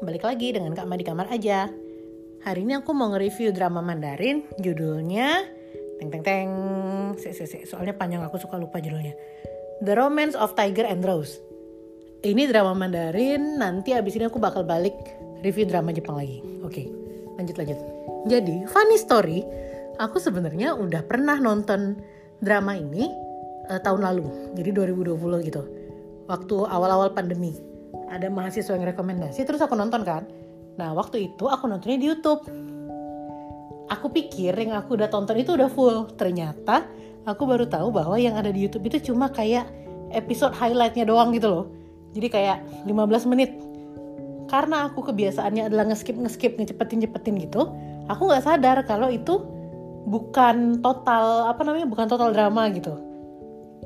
balik lagi dengan Kak Ma di kamar aja. Hari ini aku mau nge-review drama Mandarin, judulnya teng teng teng. Se, se, se. Soalnya panjang aku suka lupa judulnya. The Romance of Tiger and Rose. Ini drama Mandarin, nanti abis ini aku bakal balik review drama Jepang lagi. Oke, lanjut lanjut. Jadi, funny story, aku sebenarnya udah pernah nonton drama ini uh, tahun lalu, jadi 2020 gitu. Waktu awal-awal pandemi ada mahasiswa yang rekomendasi terus aku nonton kan. Nah waktu itu aku nontonnya di YouTube. Aku pikir yang aku udah tonton itu udah full. Ternyata aku baru tahu bahwa yang ada di YouTube itu cuma kayak episode highlightnya doang gitu loh. Jadi kayak 15 menit. Karena aku kebiasaannya adalah ngeskip ngeskip ngecepetin cepetin gitu aku nggak sadar kalau itu bukan total apa namanya bukan total drama gitu.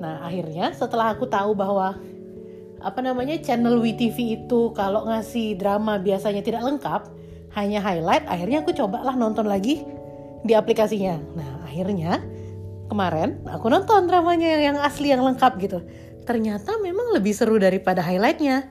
Nah akhirnya setelah aku tahu bahwa apa namanya channel WeTV itu kalau ngasih drama biasanya tidak lengkap, hanya highlight, akhirnya aku cobalah nonton lagi di aplikasinya. Nah, akhirnya kemarin aku nonton dramanya yang, yang asli yang lengkap gitu. Ternyata memang lebih seru daripada highlightnya.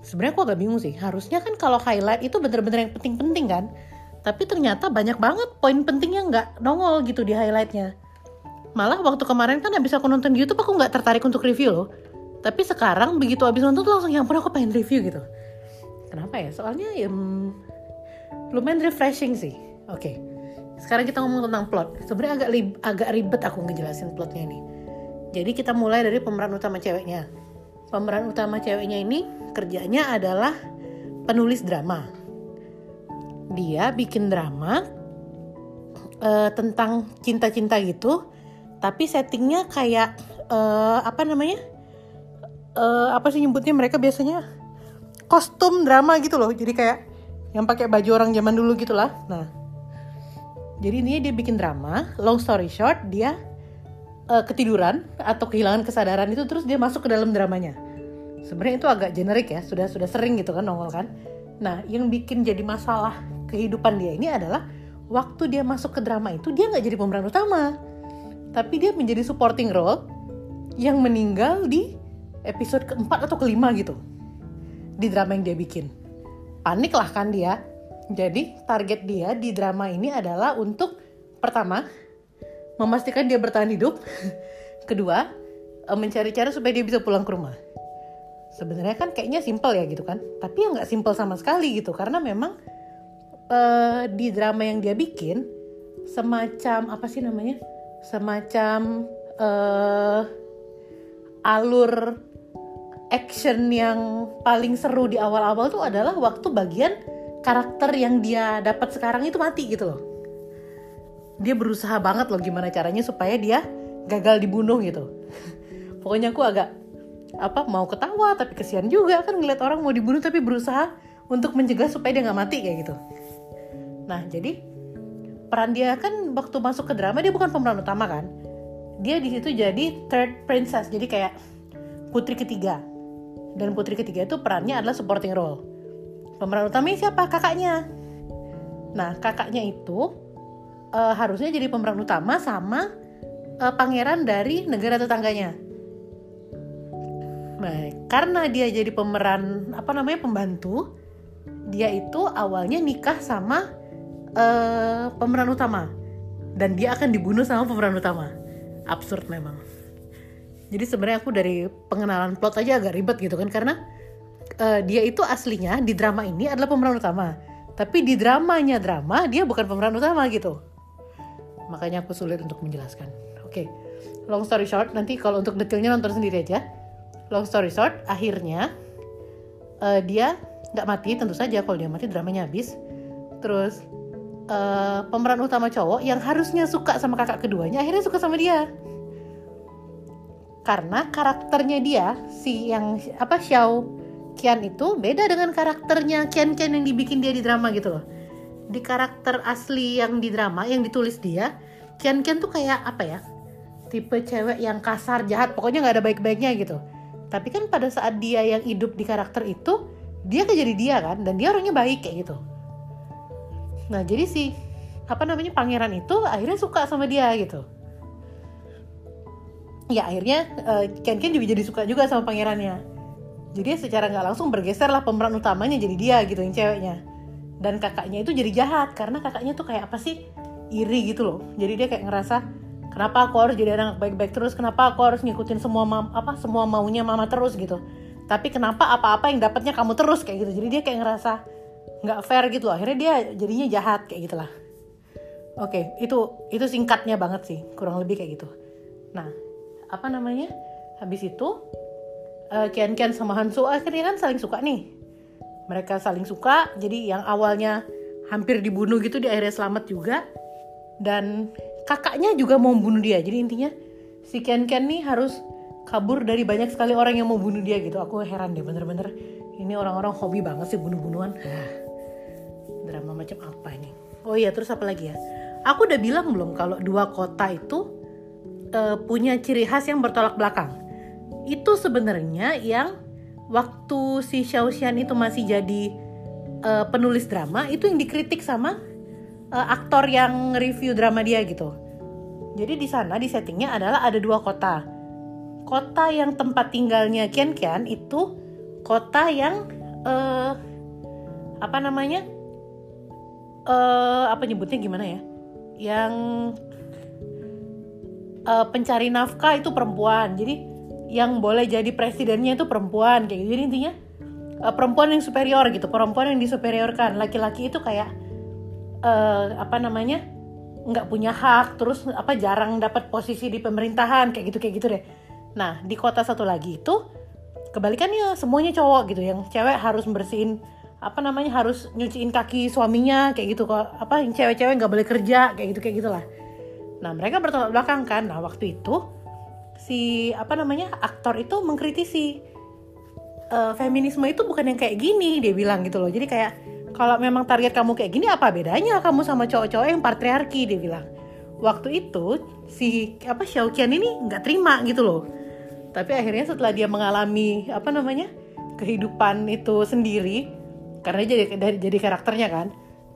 Sebenarnya aku agak bingung sih. Harusnya kan kalau highlight itu bener-bener yang penting-penting kan. Tapi ternyata banyak banget poin pentingnya nggak nongol gitu di highlightnya. Malah waktu kemarin kan habis aku nonton di YouTube aku nggak tertarik untuk review loh tapi sekarang begitu abis nonton tuh langsung yang pun aku pengen review gitu. Kenapa ya? Soalnya ya hmm, lumayan refreshing sih. Oke. Okay. sekarang kita ngomong tentang plot. Sebenarnya agak agak ribet aku ngejelasin plotnya ini. Jadi kita mulai dari pemeran utama ceweknya. Pemeran utama ceweknya ini kerjanya adalah penulis drama. Dia bikin drama uh, tentang cinta-cinta gitu tapi settingnya kayak uh, apa namanya uh, apa sih nyebutnya mereka biasanya? Kostum drama gitu loh. Jadi kayak yang pakai baju orang zaman dulu gitulah. Nah jadi ini dia bikin drama. Long story short dia uh, ketiduran atau kehilangan kesadaran itu terus dia masuk ke dalam dramanya. Sebenarnya itu agak generik ya. Sudah sudah sering gitu kan nongol kan. Nah yang bikin jadi masalah kehidupan dia ini adalah waktu dia masuk ke drama itu dia nggak jadi pemeran utama. Tapi dia menjadi supporting role yang meninggal di episode keempat atau kelima gitu di drama yang dia bikin. Panik lah kan dia. Jadi target dia di drama ini adalah untuk pertama memastikan dia bertahan hidup, kedua eh, mencari cara supaya dia bisa pulang ke rumah. Sebenarnya kan kayaknya simple ya gitu kan, tapi ya nggak simple sama sekali gitu karena memang uh, di drama yang dia bikin semacam apa sih namanya, semacam uh, alur action yang paling seru di awal-awal tuh adalah waktu bagian karakter yang dia dapat sekarang itu mati gitu loh. Dia berusaha banget loh gimana caranya supaya dia gagal dibunuh gitu. Pokoknya aku agak apa mau ketawa tapi kesian juga kan ngeliat orang mau dibunuh tapi berusaha untuk mencegah supaya dia nggak mati kayak gitu. Nah jadi peran dia kan waktu masuk ke drama dia bukan pemeran utama kan. Dia di situ jadi third princess jadi kayak putri ketiga dan putri ketiga itu perannya adalah supporting role. Pemeran utamanya siapa? Kakaknya. Nah, kakaknya itu uh, harusnya jadi pemeran utama sama uh, pangeran dari negara tetangganya. Nah, karena dia jadi pemeran apa namanya pembantu, dia itu awalnya nikah sama uh, pemeran utama dan dia akan dibunuh sama pemeran utama. Absurd memang jadi sebenarnya aku dari pengenalan plot aja agak ribet gitu kan karena uh, dia itu aslinya di drama ini adalah pemeran utama. Tapi di dramanya drama dia bukan pemeran utama gitu. Makanya aku sulit untuk menjelaskan. Oke okay. long story short nanti kalau untuk detailnya nonton sendiri aja. Long story short akhirnya uh, dia nggak mati tentu saja kalau dia mati dramanya habis. Terus uh, pemeran utama cowok yang harusnya suka sama kakak keduanya akhirnya suka sama dia karena karakternya dia si yang apa Xiao Kian itu beda dengan karakternya Kian Kian yang dibikin dia di drama gitu loh. Di karakter asli yang di drama yang ditulis dia Kian Kian tuh kayak apa ya tipe cewek yang kasar jahat pokoknya nggak ada baik-baiknya gitu. Tapi kan pada saat dia yang hidup di karakter itu dia kayak jadi dia kan dan dia orangnya baik kayak gitu. Nah jadi si apa namanya pangeran itu akhirnya suka sama dia gitu ya akhirnya uh, Ken Ken juga jadi suka juga sama pangerannya. Jadi secara nggak langsung bergeser lah pemeran utamanya jadi dia gitu yang ceweknya. Dan kakaknya itu jadi jahat karena kakaknya tuh kayak apa sih? Iri gitu loh. Jadi dia kayak ngerasa kenapa aku harus jadi anak baik-baik terus? Kenapa aku harus ngikutin semua mam, apa semua maunya mama terus gitu. Tapi kenapa apa-apa yang dapatnya kamu terus? Kayak gitu. Jadi dia kayak ngerasa nggak fair gitu. Akhirnya dia jadinya jahat kayak gitulah. Oke itu itu singkatnya banget sih. Kurang lebih kayak gitu. Nah apa namanya? Habis itu uh, Kian Kian sama Hansu akhirnya kan saling suka nih. Mereka saling suka jadi yang awalnya hampir dibunuh gitu di akhirnya selamat juga. Dan kakaknya juga mau bunuh dia. Jadi intinya si Kian Kian nih harus kabur dari banyak sekali orang yang mau bunuh dia gitu. Aku heran deh bener-bener. Ini orang-orang hobi banget sih bunuh-bunuhan. Drama macam apa ini? Oh iya terus apa lagi ya? Aku udah bilang belum kalau dua kota itu uh, punya ciri khas yang bertolak belakang itu sebenarnya yang waktu si Xiao Xian itu masih jadi uh, penulis drama itu yang dikritik sama uh, aktor yang review drama dia gitu. Jadi di sana di settingnya adalah ada dua kota. Kota yang tempat tinggalnya Kian Kian itu kota yang uh, apa namanya? Uh, apa nyebutnya gimana ya? Yang uh, pencari nafkah itu perempuan. Jadi yang boleh jadi presidennya itu perempuan kayak gitu. Jadi intinya uh, perempuan yang superior gitu perempuan yang disuperiorkan. Laki-laki itu kayak uh, apa namanya nggak punya hak terus apa jarang dapat posisi di pemerintahan kayak gitu kayak gitu deh. Nah di kota satu lagi itu kebalikannya semuanya cowok gitu. Yang cewek harus bersihin apa namanya harus nyuciin kaki suaminya kayak gitu. Kok apa yang cewek-cewek nggak boleh kerja kayak gitu kayak gitulah nah mereka bertolak belakang kan. Nah waktu itu si apa namanya aktor itu mengkritisi uh, feminisme itu bukan yang kayak gini dia bilang gitu loh. Jadi kayak kalau memang target kamu kayak gini apa bedanya kamu sama cowok-cowok yang patriarki dia bilang. Waktu itu si apa Xiao Qian ini nggak terima gitu loh. Tapi akhirnya setelah dia mengalami apa namanya kehidupan itu sendiri karena jadi jadi karakternya kan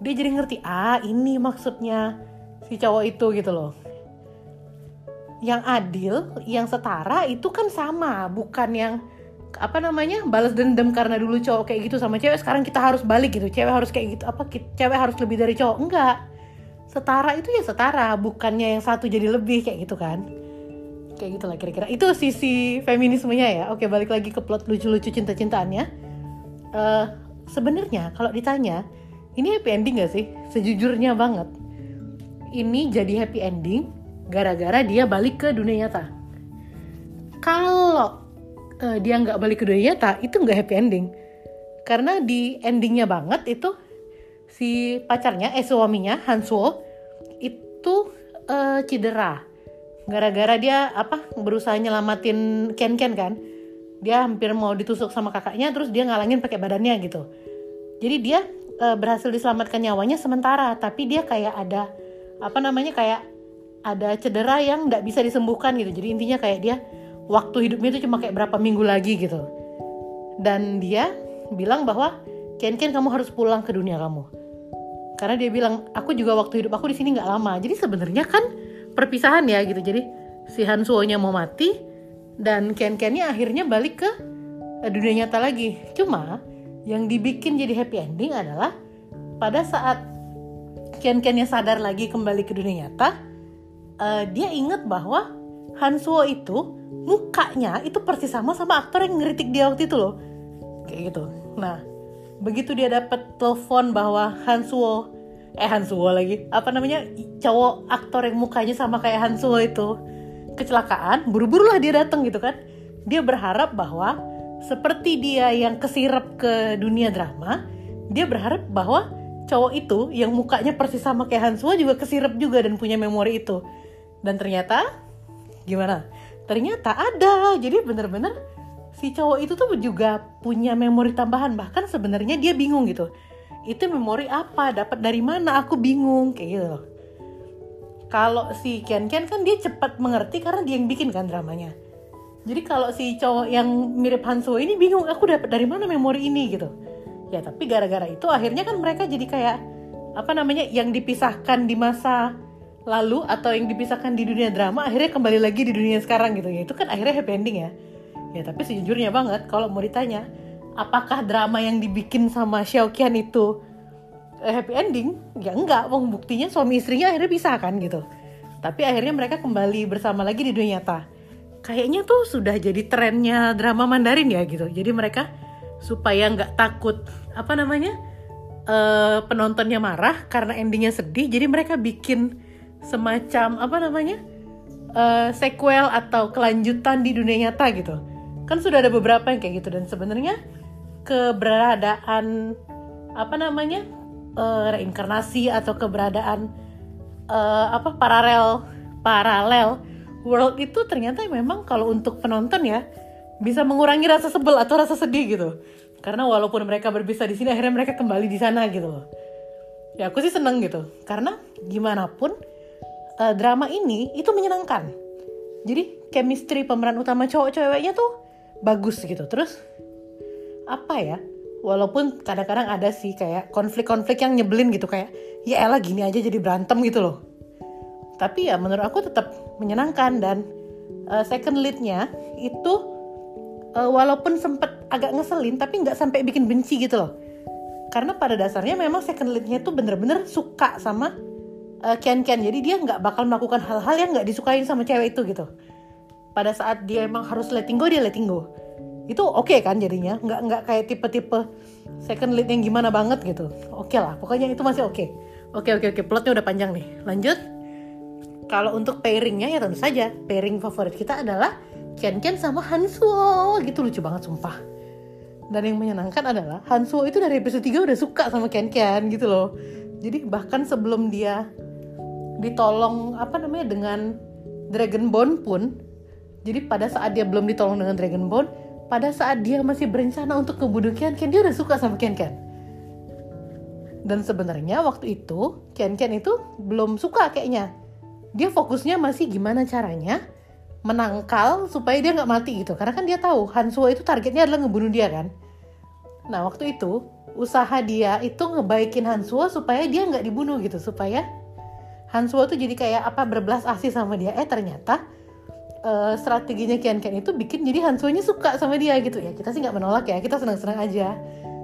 dia jadi ngerti ah ini maksudnya si cowok itu gitu loh. Yang adil, yang setara itu kan sama, bukan yang apa namanya balas dendam karena dulu cowok kayak gitu sama cewek sekarang kita harus balik gitu. Cewek harus kayak gitu apa cewek harus lebih dari cowok. Enggak. Setara itu ya setara bukannya yang satu jadi lebih kayak gitu kan. Kayak gitulah kira-kira. Itu sisi feminismenya ya. Oke balik lagi ke plot lucu-lucu cinta-cintaannya. Uh, sebenarnya kalau ditanya ini happy ending gak sih? Sejujurnya banget ini jadi happy ending gara-gara dia balik ke dunia nyata. Kalau uh, dia nggak balik ke dunia nyata, itu nggak happy ending. Karena di endingnya banget itu si pacarnya, eh suaminya Hansuo itu uh, cedera. Gara-gara dia apa berusaha nyelamatin Ken Ken kan. Dia hampir mau ditusuk sama kakaknya, terus dia ngalangin pakai badannya gitu. Jadi dia uh, berhasil diselamatkan nyawanya sementara, tapi dia kayak ada apa namanya kayak ada cedera yang nggak bisa disembuhkan gitu. Jadi intinya kayak dia waktu hidupnya itu cuma kayak berapa minggu lagi gitu. Dan dia bilang bahwa Ken Ken kamu harus pulang ke dunia kamu. Karena dia bilang aku juga waktu hidup aku di sini nggak lama. Jadi sebenarnya kan perpisahan ya gitu. Jadi si Han nya mau mati dan Ken Kennya akhirnya balik ke dunia nyata lagi. Cuma yang dibikin jadi happy ending adalah pada saat Ken Kennya sadar lagi kembali ke dunia nyata uh, dia inget bahwa Hansuo itu mukanya itu persis sama sama aktor yang ngeritik dia waktu itu loh. Kayak gitu. Nah begitu dia dapat telepon bahwa Hansuo eh Hansuo lagi apa namanya cowok aktor yang mukanya sama kayak Hansuo itu kecelakaan buru-buru lah dia datang gitu kan. Dia berharap bahwa seperti dia yang kesirep ke dunia drama dia berharap bahwa cowok itu yang mukanya persis sama kayak Hansuo juga kesirep juga dan punya memori itu. Dan ternyata gimana? Ternyata ada. Jadi bener-bener si cowok itu tuh juga punya memori tambahan. Bahkan sebenarnya dia bingung gitu. Itu memori apa? Dapat dari mana? Aku bingung kayak gitu loh. Kalau si Ken Ken kan dia cepat mengerti karena dia yang bikin kan dramanya. Jadi kalau si cowok yang mirip Hanso ini bingung aku dapat dari mana memori ini? gitu ya tapi gara-gara itu akhirnya kan mereka jadi kayak apa namanya yang dipisahkan di masa lalu atau yang dipisahkan di dunia drama akhirnya kembali lagi di dunia sekarang gitu ya. Itu kan akhirnya happy ending ya. Ya tapi sejujurnya banget kalau mau ditanya apakah drama yang dibikin sama Xiaoqian itu eh, happy ending? Ya enggak. Wong buktinya suami istrinya akhirnya bisa kan gitu. Tapi akhirnya mereka kembali bersama lagi di dunia nyata. Kayaknya tuh sudah jadi trennya drama Mandarin ya gitu. Jadi mereka supaya nggak takut apa namanya uh, penontonnya marah karena endingnya sedih. Jadi mereka bikin semacam apa namanya uh, sequel atau kelanjutan di dunia nyata gitu. Kan sudah ada beberapa yang kayak gitu. Dan sebenarnya keberadaan apa namanya uh, reinkarnasi atau keberadaan uh, apa paralel paralel world itu ternyata memang kalau untuk penonton ya bisa mengurangi rasa sebel atau rasa sedih gitu. Karena walaupun mereka berpisah di sini akhirnya mereka kembali di sana gitu loh. Ya aku sih seneng gitu. Karena gimana pun uh, drama ini itu menyenangkan. Jadi chemistry pemeran utama cowok-ceweknya tuh bagus gitu. Terus apa ya? Walaupun kadang-kadang ada sih kayak konflik-konflik yang nyebelin gitu. Kayak ya elah gini aja jadi berantem gitu loh. Tapi ya menurut aku tetap menyenangkan. Dan uh, second leadnya itu uh, walaupun sempet agak ngeselin tapi nggak sampai bikin benci gitu loh. Karena pada dasarnya memang second leadnya tuh bener-bener suka sama uh, Ken Ken jadi dia nggak bakal melakukan hal-hal yang nggak disukain sama cewek itu gitu. Pada saat dia emang harus letting go dia letting go. Itu oke okay kan jadinya? Nggak nggak kayak tipe-tipe second lead yang gimana banget gitu. Oke okay lah pokoknya itu masih oke. Okay. oke okay, oke okay, oke. Plotnya udah panjang nih. Lanjut. Kalau untuk pairingnya ya tentu saja. Pairing favorit kita adalah Ken Ken sama Hansuo gitu lucu banget sumpah. Dan yang menyenangkan adalah Hansuo itu dari episode 3 udah suka sama Ken Ken gitu loh. Jadi bahkan sebelum dia ditolong apa namanya dengan Dragon Bone pun jadi pada saat dia belum ditolong dengan Dragon Bone pada saat dia masih berencana untuk ngebunuh Ken Ken dia udah suka sama Ken Ken dan sebenarnya waktu itu Ken Ken itu belum suka kayaknya. Dia fokusnya masih gimana caranya menangkal supaya dia nggak mati gitu. Karena kan dia tahu Hansuo itu targetnya adalah ngebunuh dia kan? Nah waktu itu usaha dia itu ngebaikin Hansuo supaya dia nggak dibunuh gitu supaya Hansuo tuh jadi kayak apa berbelas asih sama dia. Eh ternyata uh, strateginya Kian Kian itu bikin jadi Hansuonya suka sama dia gitu. Ya kita sih nggak menolak ya kita senang-senang aja.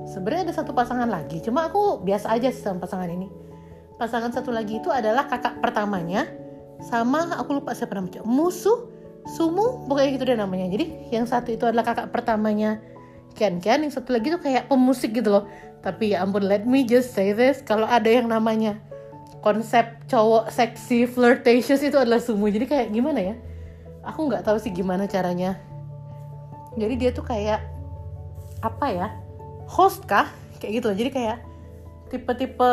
Sebenarnya ada satu pasangan lagi cuma aku biasa aja sih sama pasangan ini. Pasangan satu lagi itu adalah kakak pertamanya sama aku lupa siapa namanya musuh sumu pokoknya gitu deh namanya. Jadi yang satu itu adalah kakak pertamanya Kian Kian yang satu lagi tuh kayak pemusik gitu loh. Tapi ya ampun let me just say this kalau ada yang namanya konsep cowok seksi flirtatious itu adalah sumu. Jadi kayak gimana ya? Aku nggak tahu sih gimana caranya. Jadi dia tuh kayak apa ya host kah? Kayak gitu loh. Jadi kayak tipe-tipe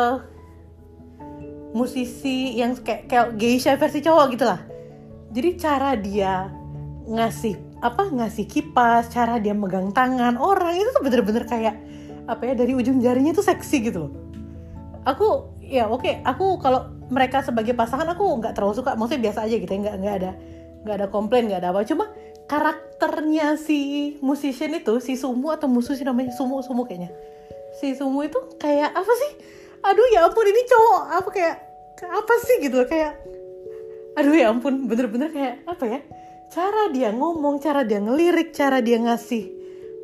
musisi yang kayak kayak geisha versi cowok gitu lah jadi cara dia ngasih apa ngasih kipas cara dia megang tangan orang itu tuh bener-bener kayak apa ya dari ujung jarinya tuh seksi gitu loh. Aku ya oke okay, aku kalau mereka sebagai pasangan aku nggak terlalu suka maksudnya biasa aja gitu ya nggak nggak ada nggak ada komplain nggak ada apa. Cuma karakternya si musician itu si Sumu atau musuh sih namanya Sumu Sumu kayaknya. Si Sumu itu kayak apa sih? Aduh ya ampun ini cowok apa kayak apa sih gitu kayak aduh ya ampun. Bener-bener kayak apa ya? Cara dia ngomong cara dia ngelirik cara dia ngasih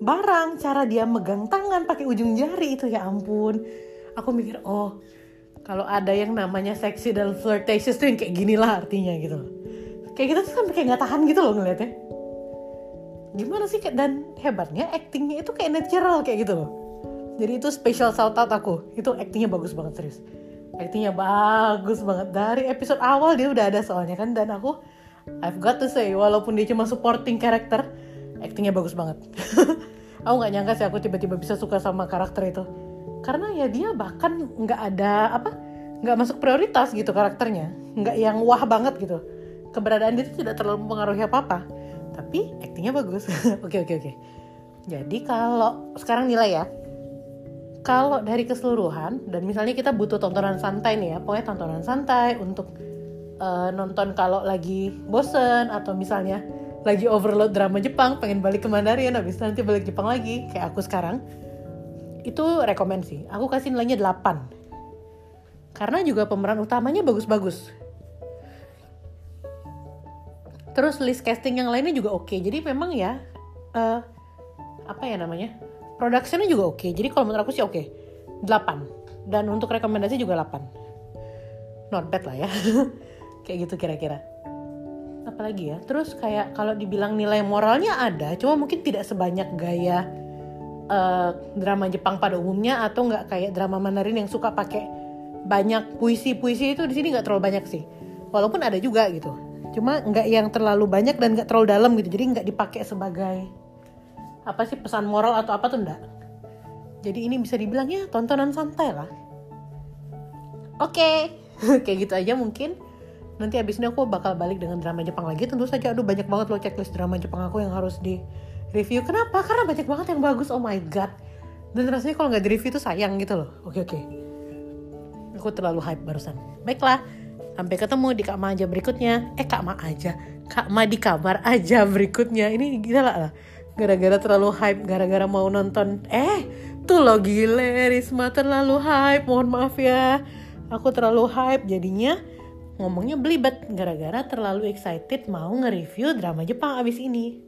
barang cara dia megang tangan pakai ujung jari itu ya ampun. Aku mikir oh kalau ada yang namanya seksi dan flirtatious tuh yang kayak gini lah artinya gitu. Kayak kita tuh sampai kayak nggak tahan gitu loh ngeliatnya. Gimana sih dan hebatnya actingnya itu kayak natural kayak gitu loh. Jadi itu special shout out aku. Itu actingnya bagus banget serius actingnya bagus banget. Dari episode awal dia udah ada soalnya kan dan aku I've got to say walaupun dia cuma supporting karakter actingnya bagus banget. Aku nggak nyangka sih aku tiba-tiba bisa suka sama karakter itu. Karena ya dia bahkan nggak ada apa nggak masuk prioritas gitu karakternya. Nggak yang wah banget gitu. Keberadaan dia itu tidak terlalu mempengaruhi apa-apa. Tapi aktingnya bagus. Oke oke oke. Jadi kalau sekarang nilai ya kalau dari keseluruhan dan misalnya kita butuh tontonan santai nih ya pokoknya tontonan santai untuk uh, nonton kalau lagi bosen atau misalnya lagi overload drama Jepang pengen balik ke Mandarin habis nanti balik Jepang lagi kayak aku sekarang itu rekomend sih. Aku kasih nilainya 8 karena juga pemeran utamanya bagus-bagus. Terus list casting yang lainnya juga oke. Jadi memang ya uh, apa ya namanya productionnya juga oke. Jadi kalau menurut aku sih oke. 8 dan untuk rekomendasi juga 8 not bad lah ya. Kayak gitu kira-kira. Apalagi ya? Terus kayak kalau dibilang nilai moralnya ada cuma mungkin tidak sebanyak gaya uh, drama Jepang pada umumnya atau nggak kayak drama Mandarin yang suka pakai banyak puisi-puisi itu di sini nggak terlalu banyak sih. Walaupun ada juga gitu. Cuma nggak yang terlalu banyak dan nggak terlalu dalam gitu. Jadi nggak dipakai sebagai apa sih pesan moral atau apa tuh enggak jadi ini bisa dibilang ya tontonan santai lah. Oke. Okay. kayak gitu aja mungkin. Nanti abis ini aku bakal balik dengan drama Jepang lagi. Tentu saja aduh banyak banget loh checklist drama Jepang aku yang harus di review kenapa? Karena banyak banget yang bagus. Oh my god. Dan rasanya kalau nggak di review tuh sayang gitu loh. Oke oke. Aku terlalu hype barusan. Baiklah. Sampai ketemu di Kak Ma aja berikutnya. Eh Kak Ma aja. Kak Ma di kabar aja berikutnya. Ini gila lah gara-gara terlalu hype gara-gara mau nonton. Eh tuh lo gile Risma terlalu hype mohon maaf ya. Aku terlalu hype jadinya ngomongnya belibet. Gara-gara terlalu excited mau nge-review drama Jepang abis ini.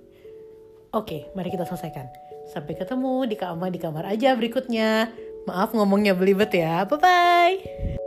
Oke mari kita selesaikan. Sampai ketemu di kamar di kamar aja berikutnya. Maaf ngomongnya belibet ya. Bye bye